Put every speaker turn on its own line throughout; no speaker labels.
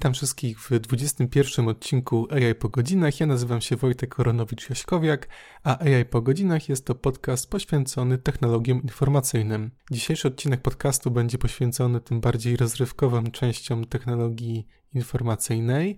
Witam wszystkich w 21 odcinku AI po godzinach. Ja nazywam się Wojtek Koronowicz-Jaśkowiak, a AI po godzinach jest to podcast poświęcony technologiom informacyjnym. Dzisiejszy odcinek podcastu będzie poświęcony tym bardziej rozrywkowym częściom technologii informacyjnej.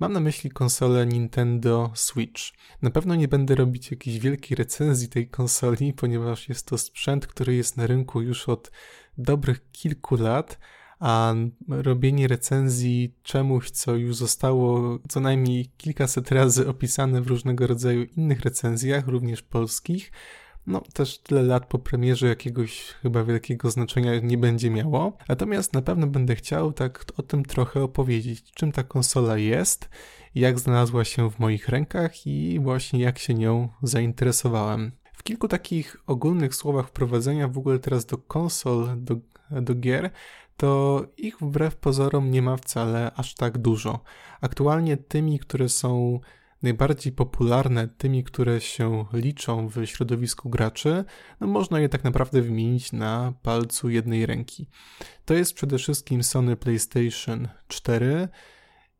Mam na myśli konsolę Nintendo Switch. Na pewno nie będę robić jakiejś wielkiej recenzji tej konsoli, ponieważ jest to sprzęt, który jest na rynku już od dobrych kilku lat a robienie recenzji czemuś, co już zostało co najmniej kilkaset razy opisane w różnego rodzaju innych recenzjach, również polskich, no też tyle lat po premierze jakiegoś chyba wielkiego znaczenia nie będzie miało. Natomiast na pewno będę chciał tak o tym trochę opowiedzieć, czym ta konsola jest, jak znalazła się w moich rękach i właśnie jak się nią zainteresowałem. W kilku takich ogólnych słowach wprowadzenia w ogóle teraz do konsol, do, do gier, to ich wbrew pozorom nie ma wcale aż tak dużo. Aktualnie tymi, które są najbardziej popularne, tymi, które się liczą w środowisku graczy, no można je tak naprawdę wymienić na palcu jednej ręki. To jest przede wszystkim Sony PlayStation 4,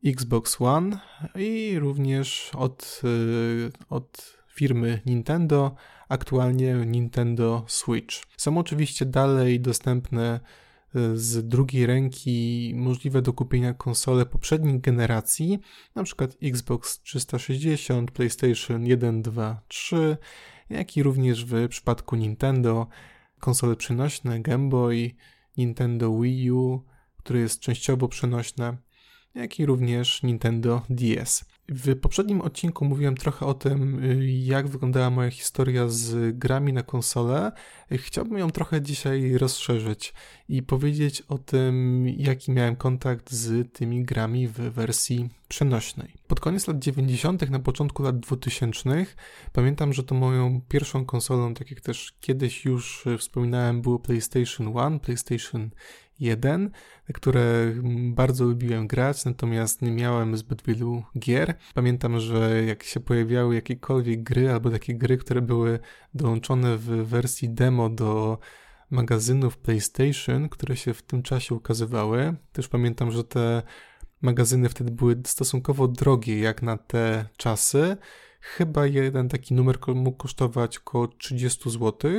Xbox One i również od, y, od firmy Nintendo, aktualnie Nintendo Switch. Są oczywiście dalej dostępne z drugiej ręki możliwe do kupienia konsole poprzednich generacji, np. Xbox 360, PlayStation 1, 2, 3, jak i również w przypadku Nintendo konsole przenośne Game Boy, Nintendo Wii U, które jest częściowo przenośne, jak i również Nintendo DS. W poprzednim odcinku mówiłem trochę o tym, y, jak wyglądała moja historia z grami na konsolę. Chciałbym ją trochę dzisiaj rozszerzyć i powiedzieć o tym, jaki miałem kontakt z tymi grami w wersji przenośnej. Koniec lat 90., na początku lat 2000, pamiętam, że to moją pierwszą konsolą, tak jak też kiedyś już wspominałem, było PlayStation 1, PlayStation 1, które bardzo lubiłem grać, natomiast nie miałem zbyt wielu gier. Pamiętam, że jak się pojawiały jakiekolwiek gry albo takie gry, które były dołączone w wersji demo do magazynów PlayStation, które się w tym czasie ukazywały. Też pamiętam, że te magazyny wtedy były stosunkowo drogie jak na te czasy. Chyba jeden taki numer mógł kosztować około 30 zł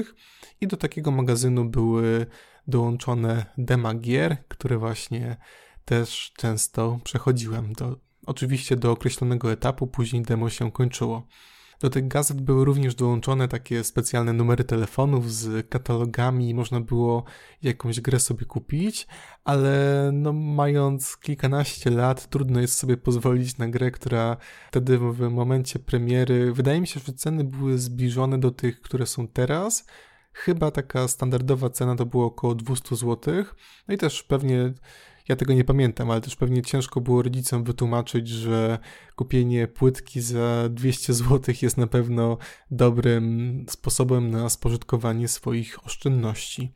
i do takiego magazynu były dołączone dema gier, które właśnie też często przechodziłem. Do, oczywiście do określonego etapu, później demo się kończyło. Do tych gazet były również dołączone takie specjalne numery telefonów z katalogami, można było jakąś grę sobie kupić, ale no, mając kilkanaście lat, trudno jest sobie pozwolić na grę, która wtedy w momencie premiery, wydaje mi się, że ceny były zbliżone do tych, które są teraz. Chyba taka standardowa cena to było około 200 zł. No i też pewnie ja tego nie pamiętam, ale też pewnie ciężko było rodzicom wytłumaczyć, że kupienie płytki za 200 zł jest na pewno dobrym sposobem na spożytkowanie swoich oszczędności.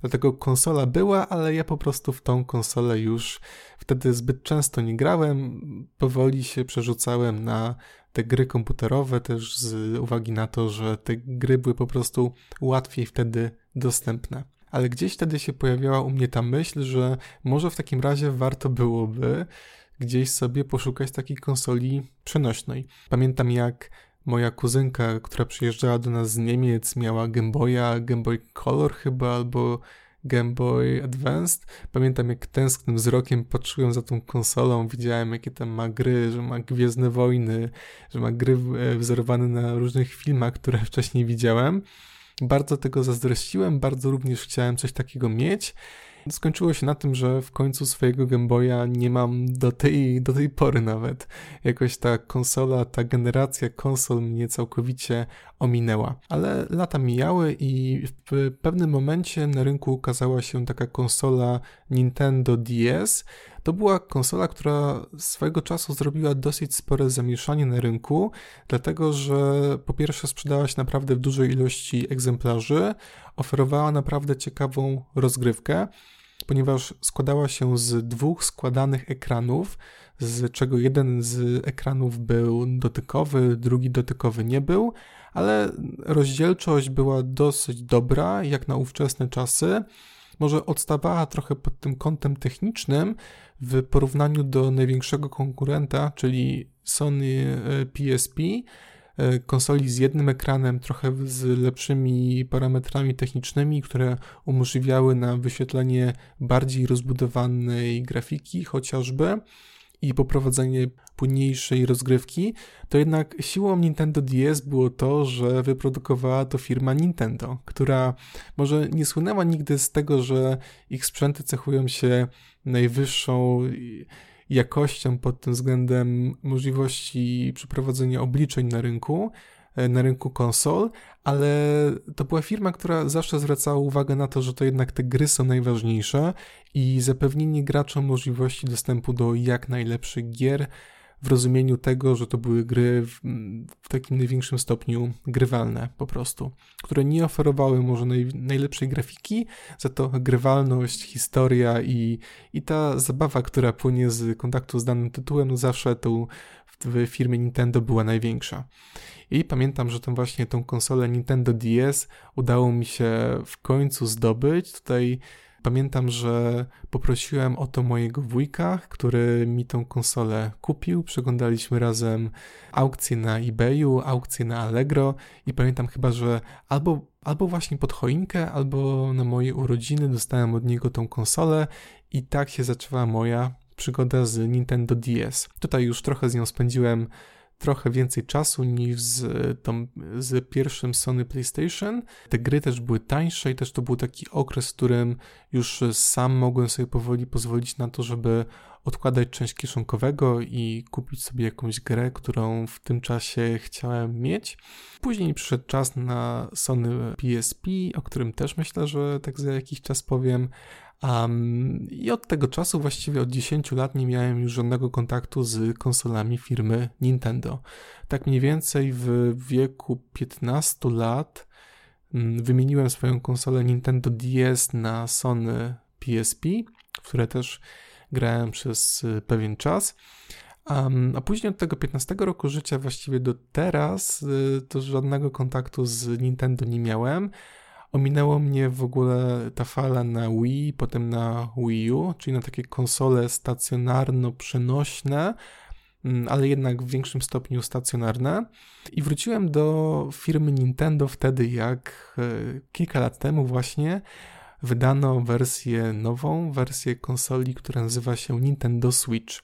Dlatego konsola była, ale ja po prostu w tą konsolę już wtedy zbyt często nie grałem. Powoli się przerzucałem na te gry komputerowe, też z uwagi na to, że te gry były po prostu łatwiej wtedy dostępne ale gdzieś wtedy się pojawiała u mnie ta myśl, że może w takim razie warto byłoby gdzieś sobie poszukać takiej konsoli przenośnej. Pamiętam jak moja kuzynka, która przyjeżdżała do nas z Niemiec, miała Game Boya, Game Boy Color chyba, albo Game Boy Advanced. Pamiętam jak tęsknym wzrokiem patrzyłem za tą konsolą, widziałem jakie tam ma gry, że ma Gwiezdne Wojny, że ma gry e, wzorowane na różnych filmach, które wcześniej widziałem. Bardzo tego zazdrościłem, bardzo również chciałem coś takiego mieć. Skończyło się na tym, że w końcu swojego Game Boya nie mam do tej, do tej pory nawet. Jakoś ta konsola, ta generacja konsol mnie całkowicie ominęła. Ale lata mijały i w pewnym momencie na rynku ukazała się taka konsola Nintendo DS. To była konsola, która swojego czasu zrobiła dosyć spore zamieszanie na rynku, dlatego że po pierwsze sprzedała się naprawdę w dużej ilości egzemplarzy, oferowała naprawdę ciekawą rozgrywkę ponieważ składała się z dwóch składanych ekranów, z czego jeden z ekranów był dotykowy, drugi dotykowy nie był, ale rozdzielczość była dosyć dobra, jak na ówczesne czasy. Może odstawała trochę pod tym kątem technicznym, w porównaniu do największego konkurenta, czyli Sony PSP, E, konsoli z jednym ekranem, trochę z lepszymi parametrami technicznymi, które umożliwiały nam wyświetlenie bardziej rozbudowanej grafiki chociażby i poprowadzenie płynniejszej rozgrywki, to jednak siłą Nintendo DS było to, że wyprodukowała to firma Nintendo, która może nie słynęła nigdy z tego, że ich sprzęty cechują się najwyższą jakością pod tym względem możliwości przeprowadzenia obliczeń na rynku, na rynku konsol, ale to była firma, która zawsze zwracała uwagę na to, że to jednak te gry są najważniejsze i zapewnienie graczom możliwości dostępu do jak najlepszych gier w rozumieniu tego, że to były gry w, w, takim największym stopniu grywalne po prostu, które nie oferowały może naj, najlepszej grafiki, za to grywalność, historia i, i ta zabawa, która płynie z kontaktu z danym tytułem, zawsze tu w firmie Nintendo była największa. I pamiętam, że tą właśnie tą konsolę Nintendo DS udało mi się w końcu zdobyć. Tutaj Pamiętam, że poprosiłem o to mojego wujka, który mi tą konsolę kupił. Przeglądaliśmy razem aukcje na eBayu, aukcje na Allegro i pamiętam chyba, że albo, albo właśnie pod choinkę, albo na moje urodziny dostałem od niego tą konsolę i tak się zaczęła moja przygoda z Nintendo DS. Tutaj już trochę z nią spędziłem trochę więcej czasu niż z, tą, z pierwszym Sony PlayStation. Te gry też były tańsze i też to był taki okres, w którym już sam mogłem sobie powoli pozwolić na to, żeby odkładać część kieszonkowego i kupić sobie jakąś grę, którą w tym czasie chciałem mieć. Później przyszedł czas na Sony PSP, o którym też myślę, że tak za jakiś czas powiem, Um, I od tego czasu, właściwie od 10 lat, nie miałem już żadnego kontaktu z konsolami firmy Nintendo. Tak mniej więcej w wieku 15 lat um, wymieniłem swoją konsolę Nintendo DS na Sony PSP, które też grałem przez y, pewien czas. A później od tego 15 roku życia, właściwie do teraz, y, to żadnego kontaktu z Nintendo nie miałem. Ominęło mnie w ogóle ta fala na Wii, potem na Wii U, czyli na takie konsole stacjonarno-przenośne, mm, ale jednak w większym stopniu stacjonarne. I wróciłem do firmy Nintendo wtedy, jak e, kilka lat temu właśnie wydano wersję nową, wersję konsoli, która nazywa się Nintendo Switch.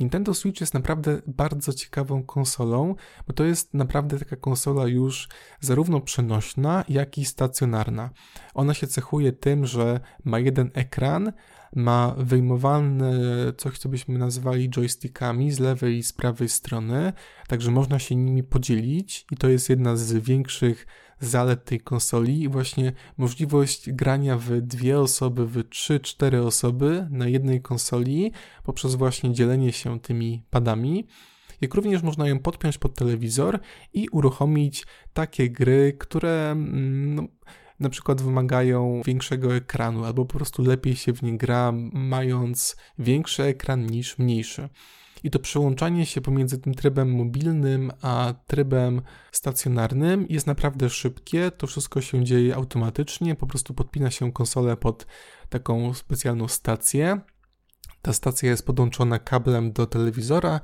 Nintendo Switch jest naprawdę bardzo ciekawą konsolą, bo to jest naprawdę taka konsola już zarówno przenośna, jak i stacjonarna. Ona się cechuje tym, że ma jeden ekran, ma wyjmowalne coś, co byśmy nazywali joystickami z lewej i z prawej strony, także można się nimi podzielić i to jest jedna z większych zalet tej konsoli i właśnie możliwość grania w dwie osoby, w trzy, cztery osoby na jednej konsoli poprzez właśnie dzielenie się tymi padami. Jak również można ją podpiąć pod telewizor i uruchomić takie gry, które mm, no, na przykład wymagają większego ekranu, albo po prostu lepiej się w nie gra, mając większy ekran niż mniejszy i to przełączanie się pomiędzy tym trybem mobilnym a trybem stacjonarnym jest naprawdę szybkie. To wszystko się dzieje automatycznie, po prostu podpina się konsolę pod taką specjalną stację. Ta stacja jest podłączona kablem do telewizora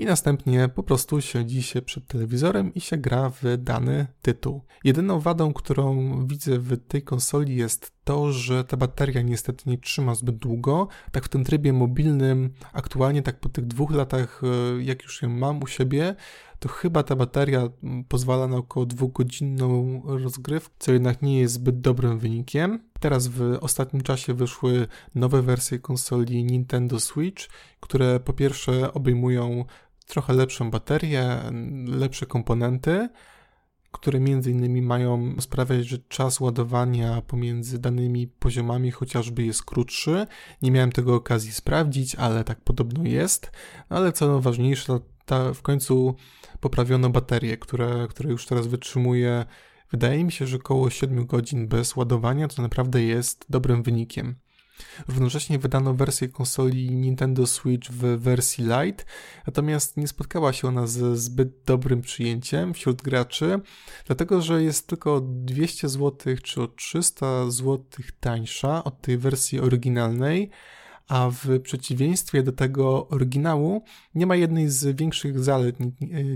i następnie po prostu siedzi się przed telewizorem i się gra w dany tytuł. Jedyną wadą, którą widzę w tej konsoli jest to, że ta bateria niestety nie trzyma zbyt długo. Tak w tym trybie mobilnym, aktualnie tak po tych dwóch latach, e, jak już ją mam u siebie, to chyba ta bateria pozwala na około dwugodzinną rozgrywkę, co jednak nie jest zbyt dobrym wynikiem. Teraz w ostatnim czasie wyszły nowe wersje konsoli Nintendo Switch, które po pierwsze obejmują trochę lepszą baterię, lepsze komponenty, które między innymi mają sprawiać, że czas ładowania pomiędzy danymi poziomami chociażby jest krótszy. Nie miałem tego okazji sprawdzić, ale tak podobno jest. No ale co ważniejsze, ta, w końcu poprawiono baterię, która, która już teraz wytrzymuje, wydaje mi się, że około 7 godzin bez ładowania, co naprawdę jest dobrym wynikiem. Równocześnie wydano wersję konsoli Nintendo Switch w wersji Lite, natomiast nie spotkała się ona ze zbyt dobrym przyjęciem wśród graczy, dlatego że jest tylko 200 zł czy o 300 zł tańsza od tej wersji oryginalnej, a w przeciwieństwie do tego oryginału nie ma jednej z większych zalet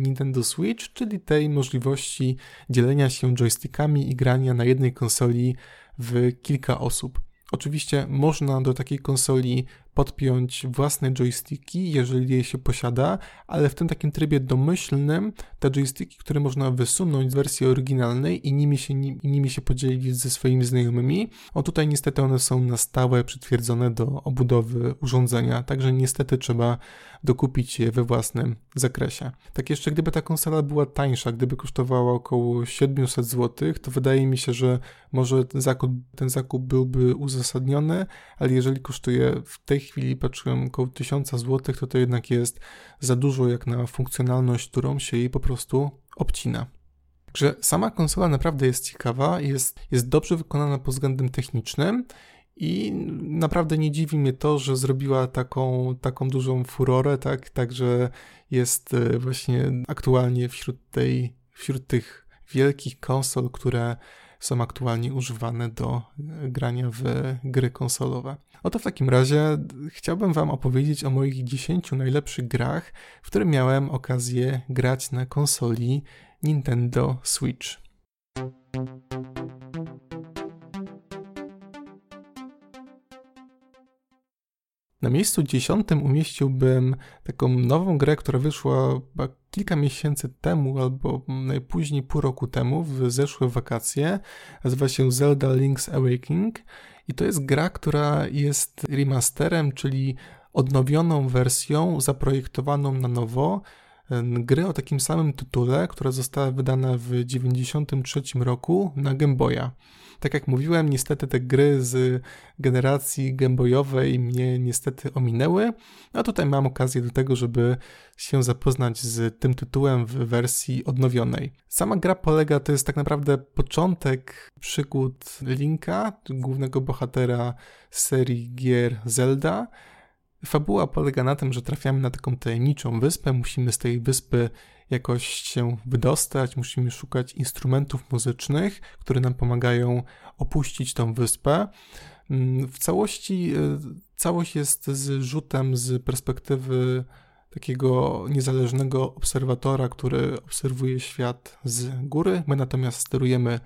Nintendo Switch, czyli tej możliwości dzielenia się joystickami i grania na jednej konsoli w kilka osób. Oczywiście można do takiej konsoli podpiąć własne joysticki, jeżeli je się posiada, ale w tym takim trybie domyślnym te joysticki, które można wysunąć z wersji oryginalnej i nimi się, nimi się podzielić ze swoimi znajomymi, o tutaj niestety one są na stałe przytwierdzone do obudowy urządzenia, także niestety trzeba dokupić je we własnym zakresie. Tak jeszcze gdyby ta konsola była tańsza, gdyby kosztowała około 700 zł, to wydaje mi się, że może ten zakup, ten zakup byłby uzasadniony, ale jeżeli kosztuje w tej chwili patrzyłem około 1000 zł, to to jednak jest za dużo jak na funkcjonalność, którą się jej po prostu obcina. Także sama konsola naprawdę jest ciekawa, jest, jest dobrze wykonana pod względem technicznym i naprawdę nie dziwi mnie to, że zrobiła taką, taką dużą furorę, tak, także jest e, właśnie aktualnie wśród tej, wśród tych wielkich konsol, które są aktualnie używane do e, grania w gry konsolowe. Oto w takim razie chciałbym Wam opowiedzieć o moich 10 najlepszych grach, w które miałem okazję grać na konsoli Nintendo Switch. Na miejscu dziesiątym umieściłbym taką nową grę, która wyszła kilka miesięcy temu, albo najpóźniej pół roku temu, w zeszłe wakacje. Nazywa się Zelda Link's Awakening i to jest gra, która jest remasterem, czyli odnowioną wersją, zaprojektowaną na nowo gry o takim samym tytule, która została wydana w 1993 roku na Game Boya. Tak jak mówiłem, niestety te gry z generacji gameboyowej mnie niestety ominęły, a tutaj mam okazję do tego, żeby się zapoznać z tym tytułem w wersji odnowionej. Sama gra polega, to jest tak naprawdę początek przygód Linka, głównego bohatera serii gier Zelda, Fabuła polega na tym, że trafiamy na taką tajemniczą wyspę, musimy z tej wyspy jakoś się wydostać, musimy szukać instrumentów muzycznych, które nam pomagają opuścić tą wyspę. Mm, w całości e, całość jest z rzutem z perspektywy takiego niezależnego obserwatora, który obserwuje świat z góry. My natomiast sterujemy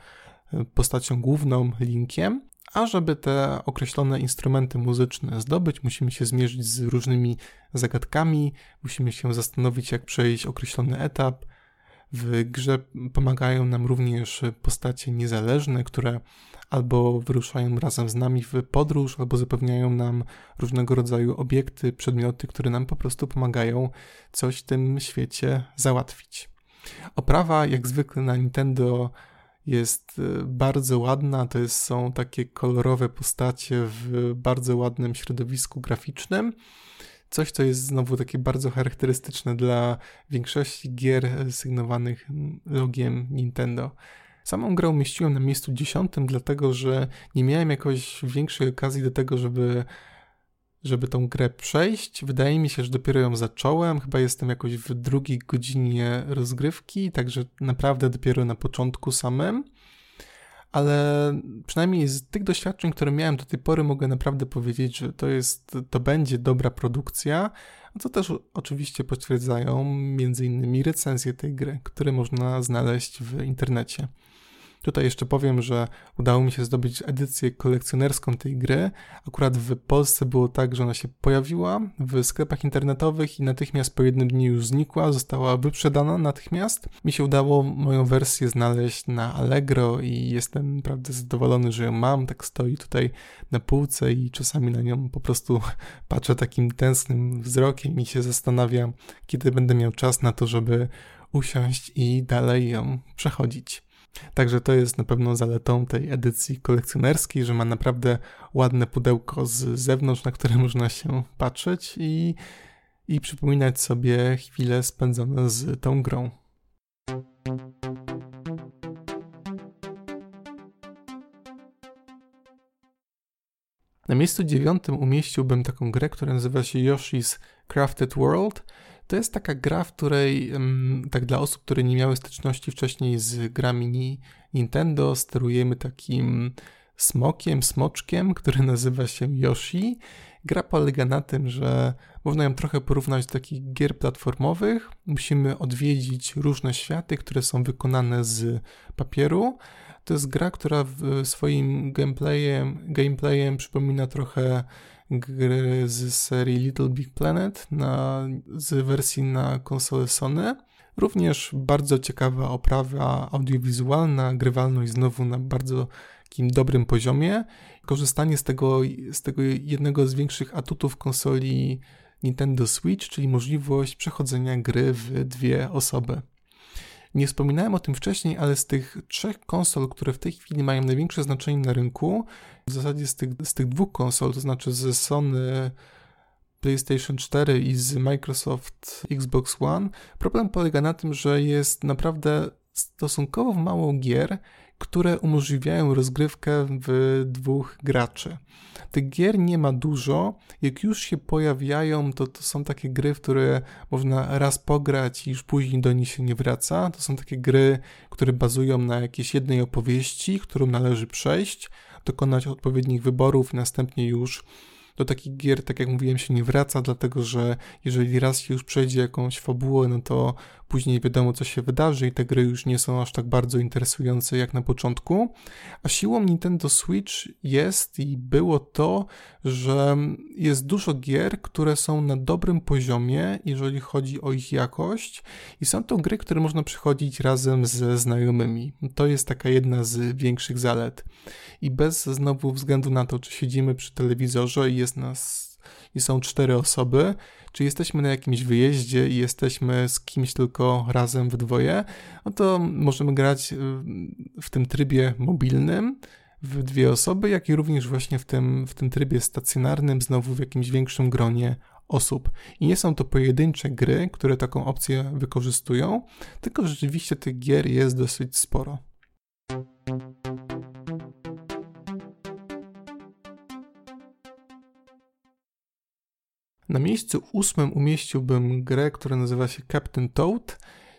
e, postacią główną, Linkiem. A żeby te określone instrumenty muzyczne zdobyć, musimy się zmierzyć z różnymi zagadkami, musimy się zastanowić, jak przejść określony etap. W grze pomagają nam również postacie niezależne, które albo wyruszają razem z nami w podróż, albo zapewniają nam różnego rodzaju obiekty, przedmioty, które nam po prostu pomagają coś w tym świecie załatwić. Oprawa, jak zwykle na Nintendo, jest y, bardzo ładna. To jest, są takie kolorowe postacie w bardzo ładnym środowisku graficznym. Coś, co jest znowu takie bardzo charakterystyczne dla większości gier sygnowanych logiem Nintendo. Samą grę umieściłem na miejscu dziesiątym, dlatego że nie miałem jakoś większej okazji do tego, żeby żeby tą grę przejść. Wydaje mi się, że dopiero ją zacząłem. Chyba jestem jakoś w drugiej godzinie rozgrywki, także naprawdę dopiero na początku samym. Ale przynajmniej z tych doświadczeń, które miałem do tej pory, mogę naprawdę powiedzieć, że to jest, to będzie dobra produkcja, co też oczywiście potwierdzają innymi recenzje tej gry, które można znaleźć w internecie. Tutaj jeszcze powiem, że udało mi się zdobyć edycję kolekcjonerską tej gry. Akurat w Polsce było tak, że ona się pojawiła w sklepach internetowych i natychmiast po jednym dniu już znikła, została wyprzedana natychmiast. Mi się udało moją wersję znaleźć na Allegro i jestem naprawdę zadowolony, że ją mam. Tak stoi tutaj na półce i czasami na nią po prostu patrzę takim tęsknym wzrokiem i się zastanawiam, kiedy będę miał czas na to, żeby usiąść i dalej ją przechodzić. Także to jest na pewno zaletą tej edycji kolekcjonerskiej, że ma naprawdę ładne pudełko z zewnątrz, na które można się patrzeć i, i przypominać sobie chwile spędzone z tą grą. Na miejscu dziewiątym umieściłbym taką grę, która nazywa się Yoshi's Crafted World. To jest taka gra, w której, tak dla osób, które nie miały styczności wcześniej z grami Nintendo, sterujemy takim smokiem, smoczkiem, który nazywa się Yoshi Gra polega na tym, że można ją trochę porównać do takich gier platformowych. Musimy odwiedzić różne światy, które są wykonane z papieru. To jest gra, która swoim gameplayem, gameplayem przypomina trochę gry z serii Little Big Planet na, z wersji na konsolę Sony. Również bardzo ciekawa oprawa audiowizualna, grywalność znowu na bardzo takim dobrym poziomie. Korzystanie z tego, z tego jednego z większych atutów konsoli Nintendo Switch, czyli możliwość przechodzenia gry w dwie osoby. Nie wspominałem o tym wcześniej, ale z tych trzech konsol, które w tej chwili mają największe znaczenie na rynku, w zasadzie z tych, z tych dwóch konsol, to znaczy ze Sony PlayStation 4 i z Microsoft Xbox One, problem polega na tym, że jest naprawdę stosunkowo mało gier, które umożliwiają rozgrywkę w dwóch graczy. Tych gier nie ma dużo. Jak już się pojawiają, to, to są takie gry, w które można raz pograć i już później do nich się nie wraca. To są takie gry, które bazują na jakiejś jednej opowieści, którą należy przejść, dokonać odpowiednich wyborów następnie już do takich gier, tak jak mówiłem, się nie wraca, dlatego że jeżeli raz się już przejdzie jakąś fabułę, no to później wiadomo, co się wydarzy i te gry już nie są aż tak bardzo interesujące jak na początku. A siłą Nintendo Switch jest i było to, że jest dużo gier, które są na dobrym poziomie, jeżeli chodzi o ich jakość, i są to gry, które można przychodzić razem ze znajomymi. To jest taka jedna z większych zalet. I bez znowu względu na to, czy siedzimy przy telewizorze i jest nas i są cztery osoby, czy jesteśmy na jakimś wyjeździe i jesteśmy z kimś tylko razem w dwoje, no to możemy grać y, w tym trybie mobilnym w dwie osoby, jak i również właśnie w tym, w tym trybie stacjonarnym, znowu w jakimś większym gronie osób. I nie są to pojedyncze gry, które taką opcję wykorzystują, tylko rzeczywiście tych gier jest dosyć sporo. Na miejscu ósmym umieściłbym grę, która nazywa się Captain Toad.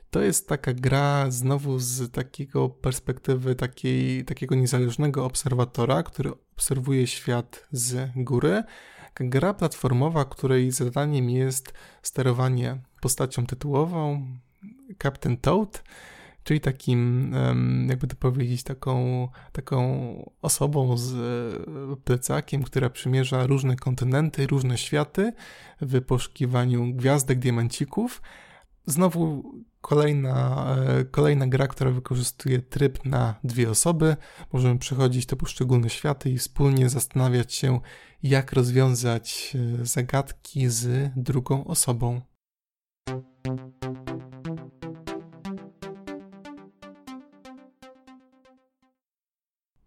To jest taka gra znowu z takiego perspektywy takiej, takiego niezależnego obserwatora, który obserwuje świat z góry. Gra platformowa, której zadaniem jest sterowanie postacią tytułową Captain Toad czyli takim, jakby to powiedzieć, taką, taką osobą z e, plecakiem, która przymierza różne kontynenty, różne światy w poszukiwaniu gwiazdek, diamencików. Znowu kolejna, e, kolejna gra, która wykorzystuje tryb na dwie osoby. Możemy przechodzić te poszczególne światy i wspólnie zastanawiać się, jak rozwiązać e, zagadki z drugą osobą.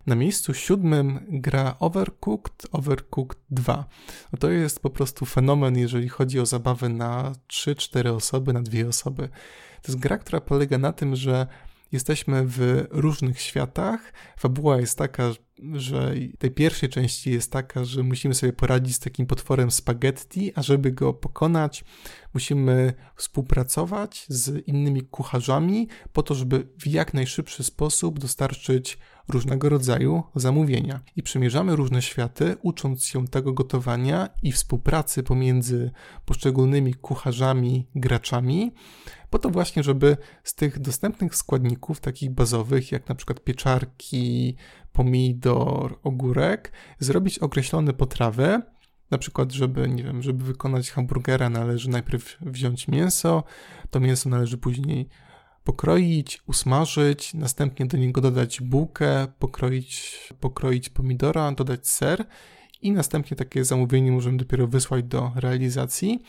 Na miejscu siódmym gra Overcooked, Overcooked 2. No to jest po prostu fenomen, jeżeli chodzi o zabawę na 3-4 osoby, na dwie osoby. To jest gra, która polega na tym, że jesteśmy w różnych światach. Fabuła jest taka, że tej pierwszej części jest taka, że musimy sobie poradzić z takim potworem spaghetti, a żeby go pokonać, musimy współpracować z innymi kucharzami po to, żeby w jak najszybszy sposób dostarczyć różnego rodzaju zamówienia. I przemierzamy różne światy, ucząc się tego gotowania i współpracy pomiędzy poszczególnymi kucharzami, graczami, po to właśnie, żeby z tych dostępnych składników, takich bazowych, jak na przykład pieczarki, pomidor, ogórek, zrobić określone potrawy, na przykład, żeby, nie wiem, żeby wykonać hamburgera, należy najpierw wziąć mięso, to mięso należy później pokroić, usmażyć, następnie do niego dodać bułkę, pokroić, pokroić pomidora, dodać ser i następnie takie zamówienie możemy dopiero wysłać do realizacji.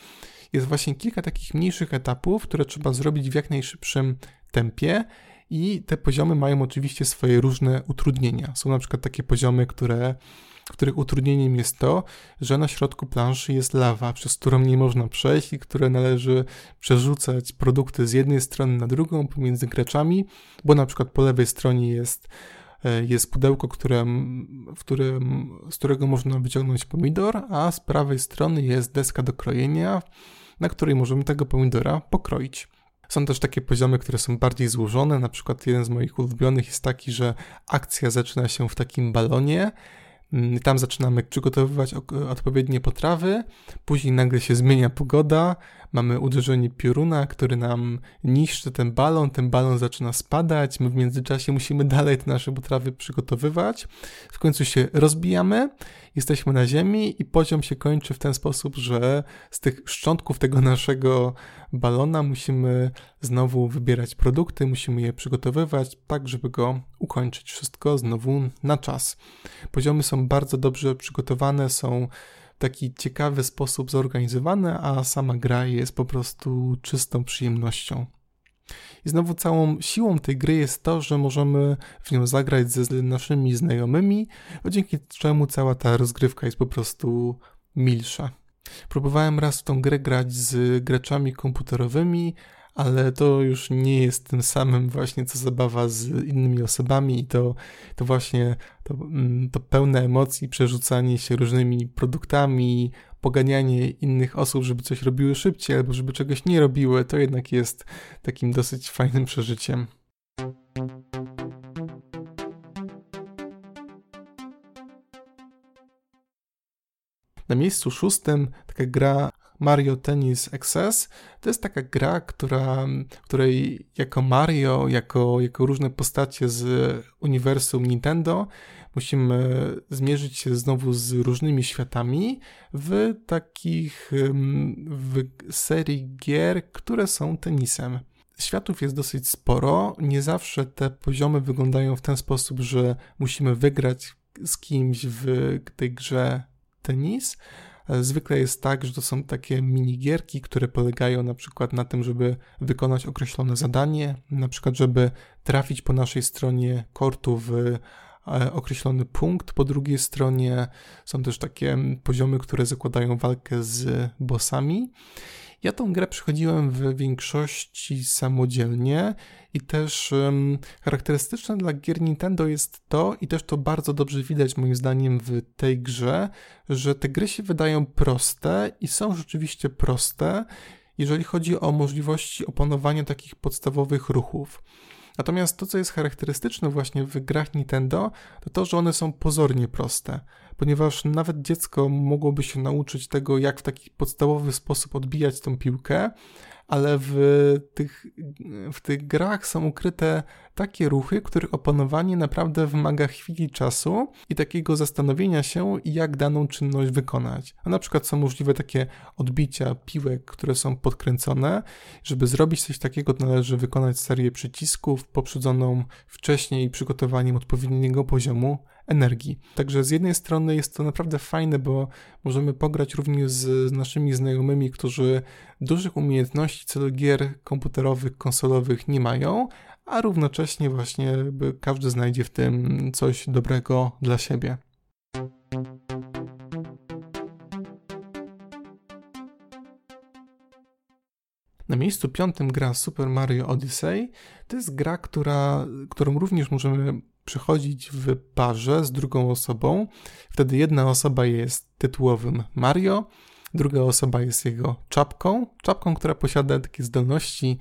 Jest właśnie kilka takich mniejszych etapów, które trzeba zrobić w jak najszybszym tempie i te poziomy mają oczywiście swoje różne utrudnienia. Są na przykład takie poziomy, które których utrudnieniem jest to, że na środku planszy jest lawa, przez którą nie można przejść i które należy przerzucać produkty z jednej strony na drugą pomiędzy graczami, bo na przykład po lewej stronie jest e, jest pudełko, które, w którym, z którego można wyciągnąć pomidor, a z prawej strony jest deska do krojenia, na której możemy tego pomidora pokroić. Są też takie poziomy, które są bardziej złożone. Na przykład jeden z moich ulubionych jest taki, że akcja zaczyna się w takim balonie, Mm, tam zaczynamy przygotowywać odpowiednie potrawy, później nagle się zmienia pogoda, mamy uderzenie pioruna, który nam niszczy ten balon, ten balon zaczyna spadać, my w międzyczasie musimy dalej te nasze potrawy przygotowywać. W końcu się rozbijamy, jesteśmy na ziemi i poziom się kończy w ten sposób, że z tych szczątków tego naszego balona musimy znowu wybierać produkty, musimy je przygotowywać tak, żeby go ukończyć wszystko znowu na czas. Poziomy są bardzo dobrze przygotowane, są w taki ciekawy sposób zorganizowane, a sama gra jest po prostu czystą przyjemnością. I znowu całą siłą tej gry jest to, że możemy w nią zagrać ze naszymi znajomymi, dzięki czemu cała ta rozgrywka jest po prostu milsza. Próbowałem raz w tą grę grać z graczami komputerowymi, ale to już nie jest tym samym właśnie co zabawa z innymi osobami i to, to właśnie to, mm, to pełne emocji, przerzucanie się różnymi produktami, poganianie innych osób, żeby coś robiły szybciej albo żeby czegoś nie robiły, to jednak jest takim dosyć fajnym przeżyciem. Na miejscu szóstym taka gra Mario Tennis XS to jest taka gra, która, której jako Mario, jako, jako różne postacie z uniwersum Nintendo musimy zmierzyć się znowu z różnymi światami w takich w serii gier, które są tenisem. Światów jest dosyć sporo, nie zawsze te poziomy wyglądają w ten sposób, że musimy wygrać z kimś w tej grze tenis, Zwykle jest tak, że to są takie minigierki, które polegają na przykład na tym, żeby wykonać określone zadanie, na przykład żeby trafić po naszej stronie kortu w e, określony punkt. Po drugiej stronie są też takie poziomy, które zakładają walkę z bossami. Ja tą grę przechodziłem w większości samodzielnie i też um, charakterystyczne dla gier Nintendo jest to, i też to bardzo dobrze widać moim zdaniem w tej grze, że te gry się wydają proste i są rzeczywiście proste, jeżeli chodzi o możliwości opanowania takich podstawowych ruchów. Natomiast to, co jest charakterystyczne właśnie w grach Nintendo, to to, że one są pozornie proste, ponieważ nawet dziecko mogłoby się nauczyć tego, jak w taki podstawowy sposób odbijać tą piłkę, ale w tych, w tych grach są ukryte takie ruchy, których opanowanie naprawdę wymaga chwili czasu i takiego zastanowienia się, jak daną czynność wykonać. A na przykład są możliwe takie odbicia piłek, które są podkręcone. Żeby zrobić coś takiego, należy wykonać serię przycisków poprzedzoną wcześniej przygotowaniem odpowiedniego poziomu energii. Także z jednej strony jest to naprawdę fajne, bo możemy pograć również z naszymi znajomymi, którzy dużych umiejętności co do gier komputerowych, konsolowych nie mają, a równocześnie właśnie każdy znajdzie w tym coś dobrego dla siebie. Na miejscu piątym gra Super Mario Odyssey. To jest gra, która, którą również możemy przechodzić w parze z drugą osobą. Wtedy jedna osoba jest tytułowym Mario, druga osoba jest jego czapką, czapką, która posiada takie zdolności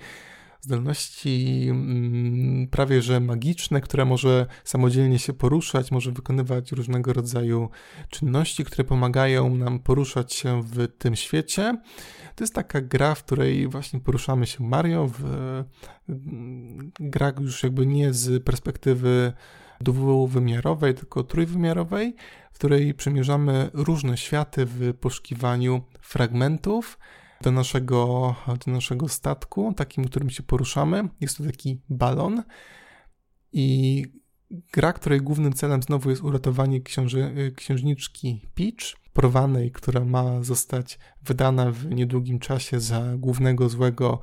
zdolności mm, prawie że magiczne, które może samodzielnie się poruszać, może wykonywać różnego rodzaju czynności, które pomagają nam poruszać się w tym świecie. To jest taka gra, w której właśnie poruszamy się Mario, w, mm, gra już jakby nie z perspektywy dwuwymiarowej, tylko trójwymiarowej, w której przymierzamy różne światy w poszukiwaniu fragmentów, do naszego, do naszego statku, takim, którym się poruszamy. Jest to taki balon i gra, której głównym celem znowu jest uratowanie książy, księżniczki Peach, porwanej, która ma zostać wydana w niedługim czasie za głównego złego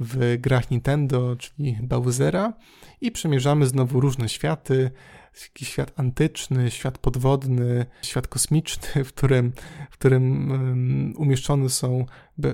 w grach Nintendo, czyli Bowsera i przemierzamy znowu różne światy, świat antyczny, świat podwodny, świat kosmiczny, w którym, w którym um, umieszczone są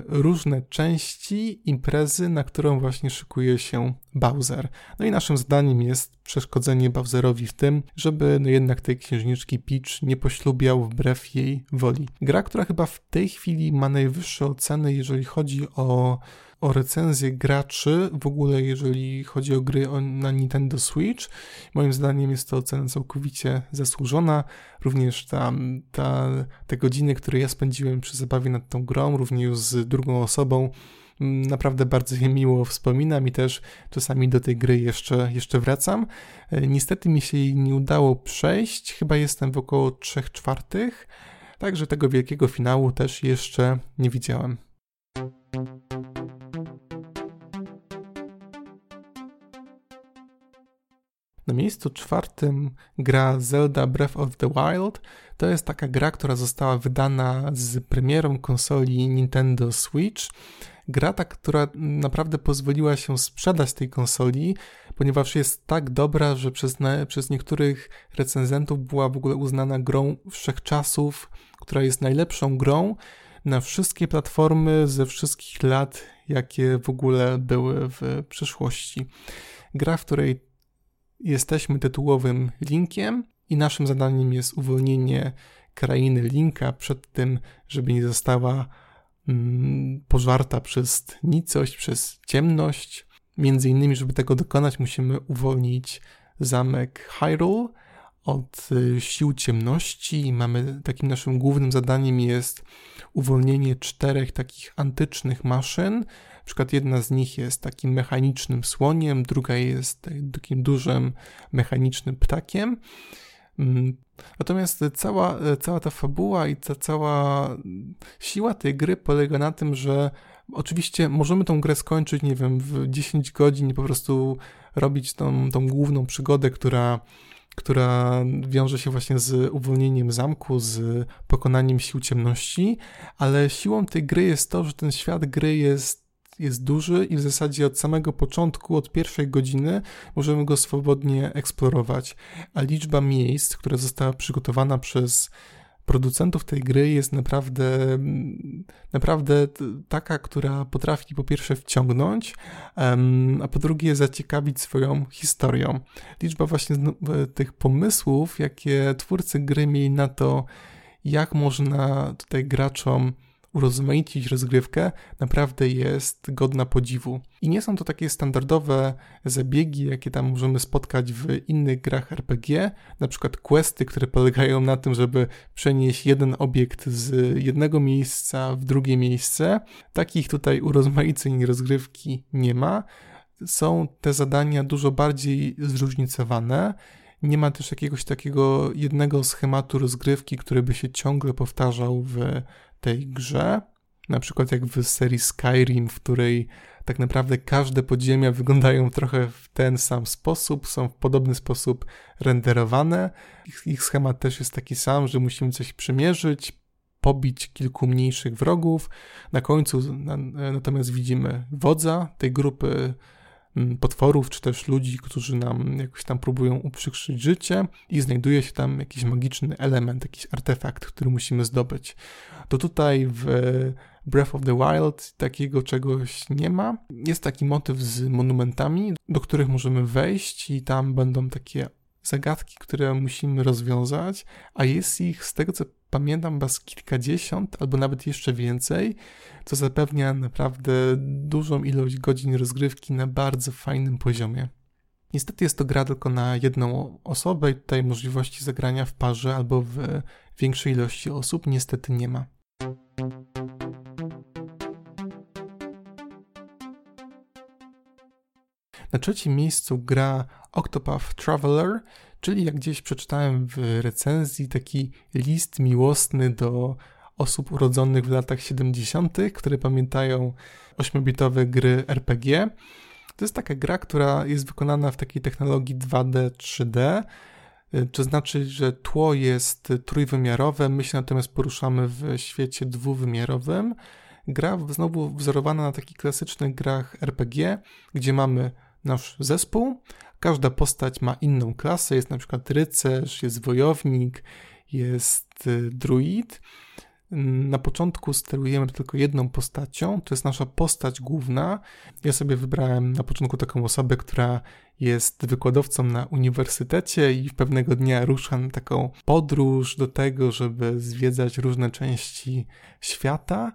różne części imprezy, na którą właśnie szykuje się Bowser. No i naszym zadaniem jest przeszkodzenie Bowserowi w tym, żeby no jednak tej księżniczki Peach nie poślubiał wbrew jej woli. Gra, która chyba w tej chwili ma najwyższe oceny, jeżeli chodzi o o recenzję graczy, w ogóle jeżeli chodzi o gry na Nintendo Switch. Moim zdaniem jest to ocena całkowicie zasłużona. Również tam ta, te godziny, które ja spędziłem przy zabawie nad tą grą, również z drugą osobą, naprawdę bardzo je miło wspominam i też czasami do tej gry jeszcze, jeszcze wracam. E, niestety mi się jej nie udało przejść, chyba jestem w około 3 czwartych, także tego wielkiego finału też jeszcze nie widziałem. Na miejscu czwartym gra Zelda Breath of the Wild. To jest taka gra, która została wydana z premierą konsoli Nintendo Switch. Gra ta, która naprawdę pozwoliła się sprzedać tej konsoli, ponieważ jest tak dobra, że przez, przez niektórych recenzentów była w ogóle uznana grą wszechczasów, która jest najlepszą grą na wszystkie platformy ze wszystkich lat, jakie w ogóle były w przeszłości. Gra, w której jesteśmy tytułowym linkiem i naszym zadaniem jest uwolnienie krainy linka przed tym, żeby nie została mm, pożarta przez nicość, przez ciemność. Między innymi, żeby tego dokonać, musimy uwolnić zamek Hyrule od y, sił ciemności. Mamy takim naszym głównym zadaniem jest uwolnienie czterech takich antycznych maszyn, na przykład jedna z nich jest takim mechanicznym słoniem, druga jest takim dużym mechanicznym ptakiem. Mm, natomiast cała, cała ta fabuła i ta cała siła tej gry polega na tym, że oczywiście możemy tą grę skończyć, nie wiem, w 10 godzin i po prostu robić tą, tą główną przygodę, która, która wiąże się właśnie z uwolnieniem zamku, z pokonaniem sił ciemności, ale siłą tej gry jest to, że ten świat gry jest jest duży i w zasadzie od samego początku, od pierwszej godziny możemy go swobodnie eksplorować, a liczba miejsc, która została przygotowana przez producentów tej gry jest naprawdę, naprawdę taka, która potrafi po pierwsze wciągnąć, a po drugie zaciekawić swoją historią. Liczba właśnie tych pomysłów, jakie twórcy gry mieli na to, jak można tutaj graczom urozmaicić rozgrywkę, naprawdę jest godna podziwu. I nie są to takie standardowe zabiegi, jakie tam możemy spotkać w innych grach RPG, na przykład questy, które polegają na tym, żeby przenieść jeden obiekt z jednego miejsca w drugie miejsce. Takich tutaj urozmaiceń rozgrywki nie ma. Są te zadania dużo bardziej zróżnicowane. Nie ma też jakiegoś takiego jednego schematu rozgrywki, który by się ciągle powtarzał w tej grze. Na przykład jak w serii Skyrim, w której tak naprawdę każde podziemia wyglądają trochę w ten sam sposób, są w podobny sposób renderowane. Ich, ich schemat też jest taki sam, że musimy coś przymierzyć, pobić kilku mniejszych wrogów. Na końcu na, natomiast widzimy wodza tej grupy potworów, czy też ludzi, którzy nam jakoś tam próbują uprzykrzyć życie i znajduje się tam jakiś magiczny element, jakiś artefakt, który musimy zdobyć. To tutaj w Breath of the Wild takiego czegoś nie ma. Jest taki motyw z monumentami, do których możemy wejść i tam będą takie zagadki, które musimy rozwiązać, a jest ich z tego co pamiętam was kilkadziesiąt albo nawet jeszcze więcej, co zapewnia naprawdę dużą ilość godzin rozgrywki na bardzo fajnym poziomie. Niestety jest to gra tylko na jedną osobę i tutaj możliwości zagrania w parze albo w większej ilości osób niestety nie ma. Na trzecim miejscu gra Octopath Traveler, czyli jak gdzieś przeczytałem w recenzji, taki list miłosny do osób urodzonych w latach 70., które pamiętają 8-bitowe gry RPG. To jest taka gra, która jest wykonana w takiej technologii 2D, 3D, to znaczy, że tło jest trójwymiarowe, my się natomiast poruszamy w świecie dwuwymiarowym. Gra znowu wzorowana na takich klasycznych grach RPG, gdzie mamy nasz zespół. Każda postać ma inną klasę, jest na przykład rycerz, jest wojownik, jest y, druid. Na początku sterujemy tylko jedną postacią, to jest nasza postać główna. Ja sobie wybrałem na początku taką osobę, która jest wykładowcą na uniwersytecie i pewnego dnia ruszam taką podróż do tego, żeby zwiedzać różne części świata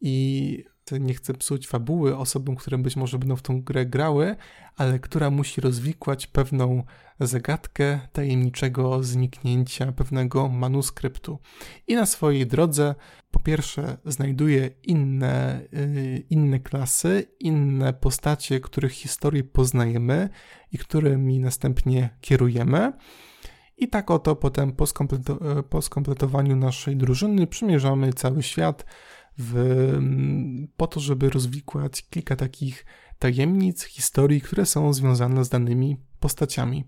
i nie chcę psuć fabuły osobom, które być może będą w tą grę grały, ale która musi rozwikłać pewną zagadkę tajemniczego zniknięcia pewnego manuskryptu. I na swojej drodze po pierwsze znajduje inne, yy, inne klasy, inne postacie, których historię poznajemy i którymi następnie kierujemy. I tak oto potem po, skompleto- po skompletowaniu naszej drużyny przymierzamy cały świat w, po to, żeby rozwikłać kilka takich tajemnic, historii, które są związane z danymi postaciami.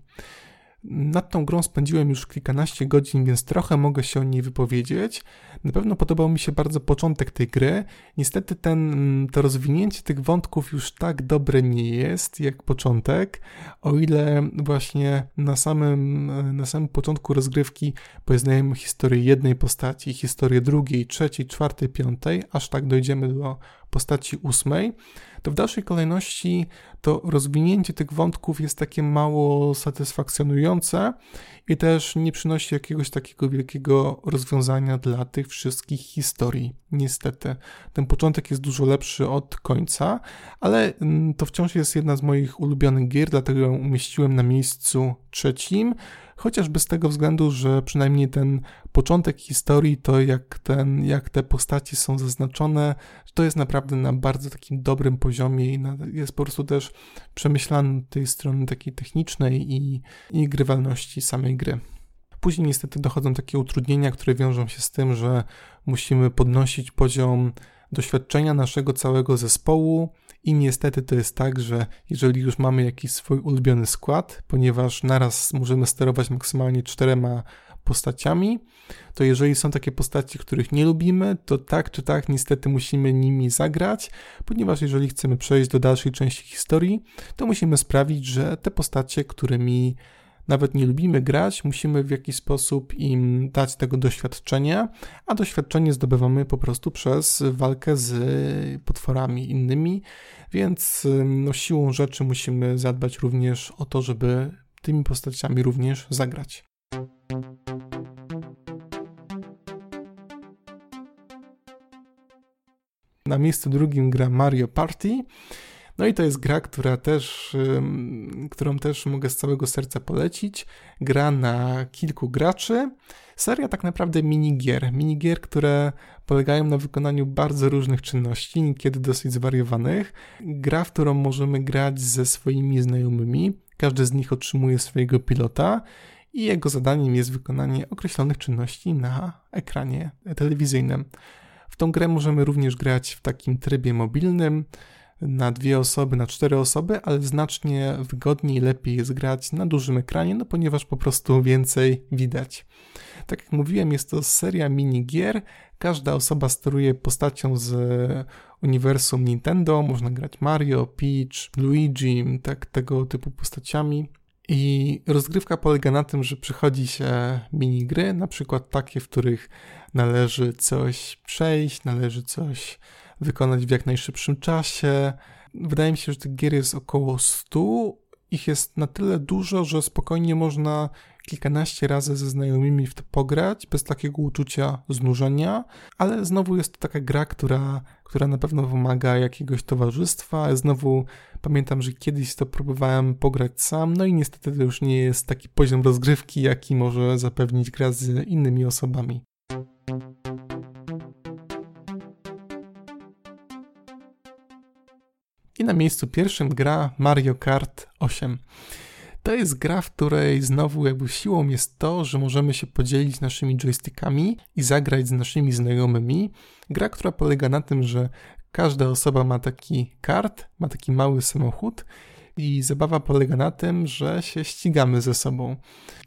Nad tą grą spędziłem już kilkanaście godzin, więc trochę mogę się o niej wypowiedzieć. Na pewno podobał mi się bardzo początek tej gry. Niestety ten, to rozwinięcie tych wątków już tak dobre nie jest jak początek, o ile właśnie na samym, na samym początku rozgrywki poznajemy historię jednej postaci, historię drugiej, trzeciej, czwartej, piątej, aż tak dojdziemy do postaci ósmej, to w dalszej kolejności to rozwinięcie tych wątków jest takie mało satysfakcjonujące i też nie przynosi jakiegoś takiego wielkiego rozwiązania dla tych wszystkich historii. Niestety, ten początek jest dużo lepszy od końca, ale mm, to wciąż jest jedna z moich ulubionych gier, dlatego ją umieściłem na miejscu trzecim chociażby z tego względu, że przynajmniej ten początek historii, to jak, ten, jak te postaci są zaznaczone, to jest naprawdę na bardzo takim dobrym poziomie i na, jest po prostu też przemyślany tej strony takiej technicznej i, i grywalności samej gry. Później niestety dochodzą takie utrudnienia, które wiążą się z tym, że musimy podnosić poziom doświadczenia naszego całego zespołu i niestety to jest tak, że jeżeli już mamy jakiś swój ulubiony skład, ponieważ naraz możemy sterować maksymalnie czterema postaciami, to jeżeli są takie postaci, których nie lubimy, to tak czy tak niestety musimy nimi zagrać, ponieważ jeżeli chcemy przejść do dalszej części historii, to musimy sprawić, że te postacie, którymi nawet nie lubimy grać, musimy w jakiś sposób im dać tego doświadczenia, a doświadczenie zdobywamy po prostu przez walkę z potworami innymi, więc no, siłą rzeczy musimy zadbać również o to, żeby tymi postaciami również zagrać. Na miejscu drugim gra Mario Party. No i to jest gra, która też, którą też mogę z całego serca polecić. Gra na kilku graczy. Seria tak naprawdę minigier. Minigier, które polegają na wykonaniu bardzo różnych czynności, niekiedy dosyć zwariowanych. Gra, w którą możemy grać ze swoimi znajomymi. Każdy z nich otrzymuje swojego pilota i jego zadaniem jest wykonanie określonych czynności na ekranie telewizyjnym. W tą grę możemy również grać w takim trybie mobilnym, na dwie osoby, na cztery osoby, ale znacznie wygodniej, lepiej jest grać na dużym ekranie, no ponieważ po prostu więcej widać. Tak jak mówiłem, jest to seria minigier. Każda osoba steruje postacią z uniwersum Nintendo. Można grać Mario, Peach, Luigi, tak, tego typu postaciami. I rozgrywka polega na tym, że przychodzi się minigry, na przykład takie, w których należy coś przejść, należy coś wykonać w jak najszybszym czasie. Wydaje mi się, że tych gier jest około 100. Ich jest na tyle dużo, że spokojnie można kilkanaście razy ze znajomymi w to pograć, bez takiego uczucia znużenia, ale znowu jest to taka gra, która, która na pewno wymaga jakiegoś towarzystwa. Znowu pamiętam, że kiedyś to próbowałem pograć sam, no i niestety to już nie jest taki poziom rozgrywki, jaki może zapewnić gra z innymi osobami. I na miejscu pierwszym gra Mario Kart 8. To jest gra, w której znowu jakby siłą jest to, że możemy się podzielić naszymi joystickami i zagrać z naszymi znajomymi. Gra, która polega na tym, że każda osoba ma taki kart, ma taki mały samochód i zabawa polega na tym, że się ścigamy ze sobą.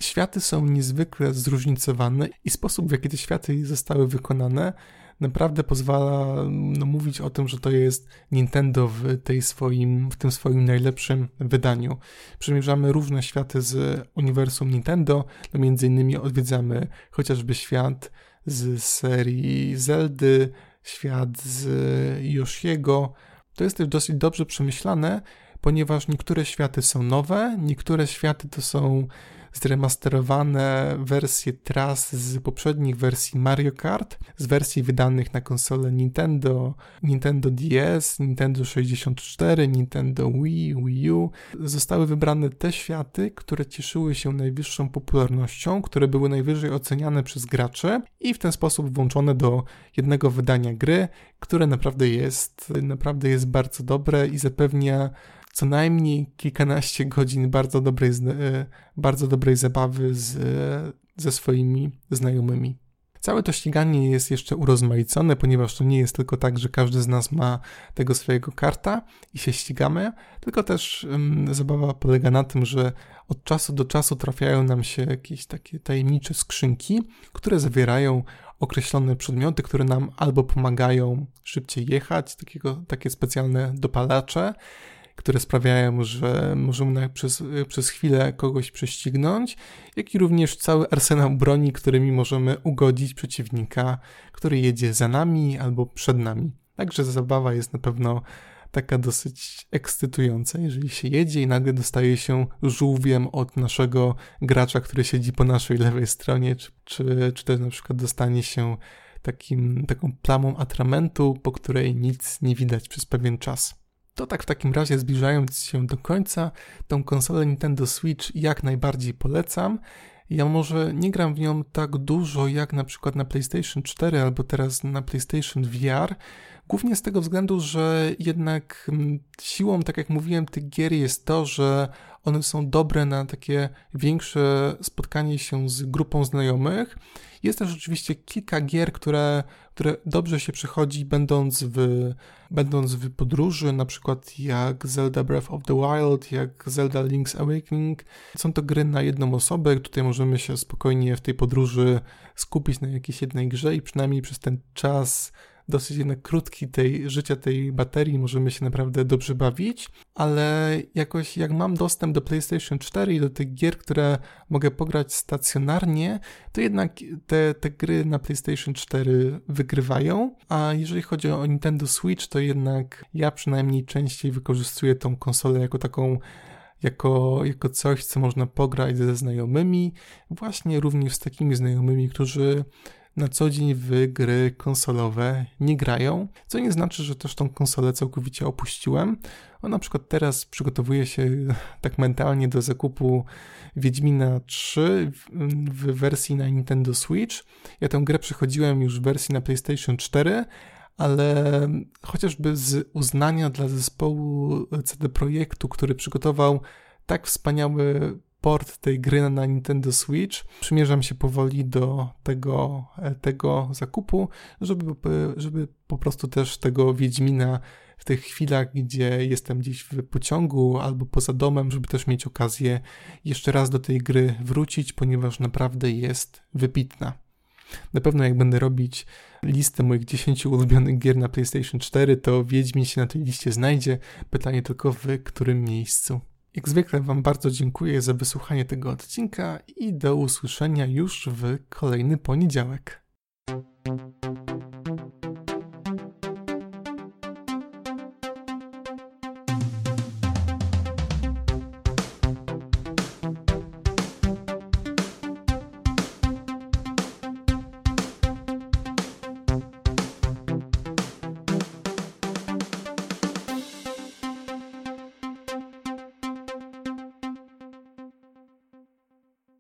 Światy są niezwykle zróżnicowane i sposób, w jaki te światy zostały wykonane, naprawdę pozwala no, mówić o tym, że to jest Nintendo w, tej swoim, w tym swoim najlepszym wydaniu. Przemierzamy różne światy z uniwersum Nintendo, no między innymi odwiedzamy chociażby świat z serii Zeldy, świat z Yoshiego. To jest też dosyć dobrze przemyślane, ponieważ niektóre światy są nowe, niektóre światy to są zremasterowane wersje tras z poprzednich wersji Mario Kart, z wersji wydanych na konsolę Nintendo, Nintendo DS, Nintendo 64, Nintendo Wii, Wii U. Zostały wybrane te światy, które cieszyły się najwyższą popularnością, które były najwyżej oceniane przez graczy i w ten sposób włączone do jednego wydania gry, które naprawdę jest, naprawdę jest bardzo dobre i zapewnia co najmniej kilkanaście godzin bardzo dobrej, e, bardzo dobrej zabawy z, e, ze swoimi znajomymi. Całe to ściganie jest jeszcze urozmaicone, ponieważ to nie jest tylko tak, że każdy z nas ma tego swojego karta i się ścigamy, tylko też um, zabawa polega na tym, że od czasu do czasu trafiają nam się jakieś takie tajemnicze skrzynki, które zawierają określone przedmioty, które nam albo pomagają szybciej jechać, takiego, takie specjalne dopalacze, które sprawiają, że możemy przez, przez chwilę kogoś prześcignąć, jak i również cały arsenał broni, którymi możemy ugodzić przeciwnika, który jedzie za nami albo przed nami. Także zabawa jest na pewno taka dosyć ekscytująca, jeżeli się jedzie i nagle dostaje się żółwiem od naszego gracza, który siedzi po naszej lewej stronie, czy, czy, czy też na przykład dostanie się takim, taką plamą atramentu, po której nic nie widać przez pewien czas. To tak w takim razie zbliżając się do końca, tą konsolę Nintendo Switch jak najbardziej polecam. Ja może nie gram w nią tak dużo jak na przykład na PlayStation 4 albo teraz na PlayStation VR, głównie z tego względu, że jednak mm, siłą, tak jak mówiłem, tych gier jest to, że one są dobre na takie większe spotkanie się z grupą znajomych. Jest też oczywiście kilka gier, które, które dobrze się przychodzi, będąc w, będąc w podróży, na przykład jak Zelda Breath of the Wild, jak Zelda Link's Awakening. Są to gry na jedną osobę, tutaj możemy się spokojnie w tej podróży skupić na jakiejś jednej grze i przynajmniej przez ten czas dosyć jednak krótki tej życia tej baterii, możemy się naprawdę dobrze bawić, ale jakoś jak mam dostęp do PlayStation 4 i do tych gier, które mogę pograć stacjonarnie, to jednak te, te gry na PlayStation 4 wygrywają, a jeżeli chodzi o Nintendo Switch, to jednak ja przynajmniej częściej wykorzystuję tą konsolę jako taką jako, jako coś, co można pograć ze znajomymi, właśnie również z takimi znajomymi, którzy na co dzień w gry konsolowe nie grają, co nie znaczy, że też tą konsolę całkowicie opuściłem. On na przykład teraz przygotowuje się tak mentalnie do zakupu Wiedźmina 3 w, wersji na Nintendo Switch. Ja tę grę przechodziłem już w wersji na PlayStation 4, ale chociażby z uznania dla zespołu CD Projektu, który przygotował tak wspaniały port tej gry na Nintendo Switch. Przymierzam się powoli do tego, e, tego zakupu, żeby, żeby po prostu też tego Wiedźmina w tych chwilach, gdzie jestem gdzieś w pociągu albo poza domem, żeby też mieć okazję jeszcze raz do tej gry wrócić, ponieważ naprawdę jest wybitna. Na pewno jak będę robić listę moich 10 ulubionych gier na PlayStation 4, to Wiedźmin się na tej liście znajdzie. Pytanie tylko w którym miejscu. Jak zwykle Wam bardzo dziękuję za wysłuchanie tego odcinka i do usłyszenia już w kolejny poniedziałek.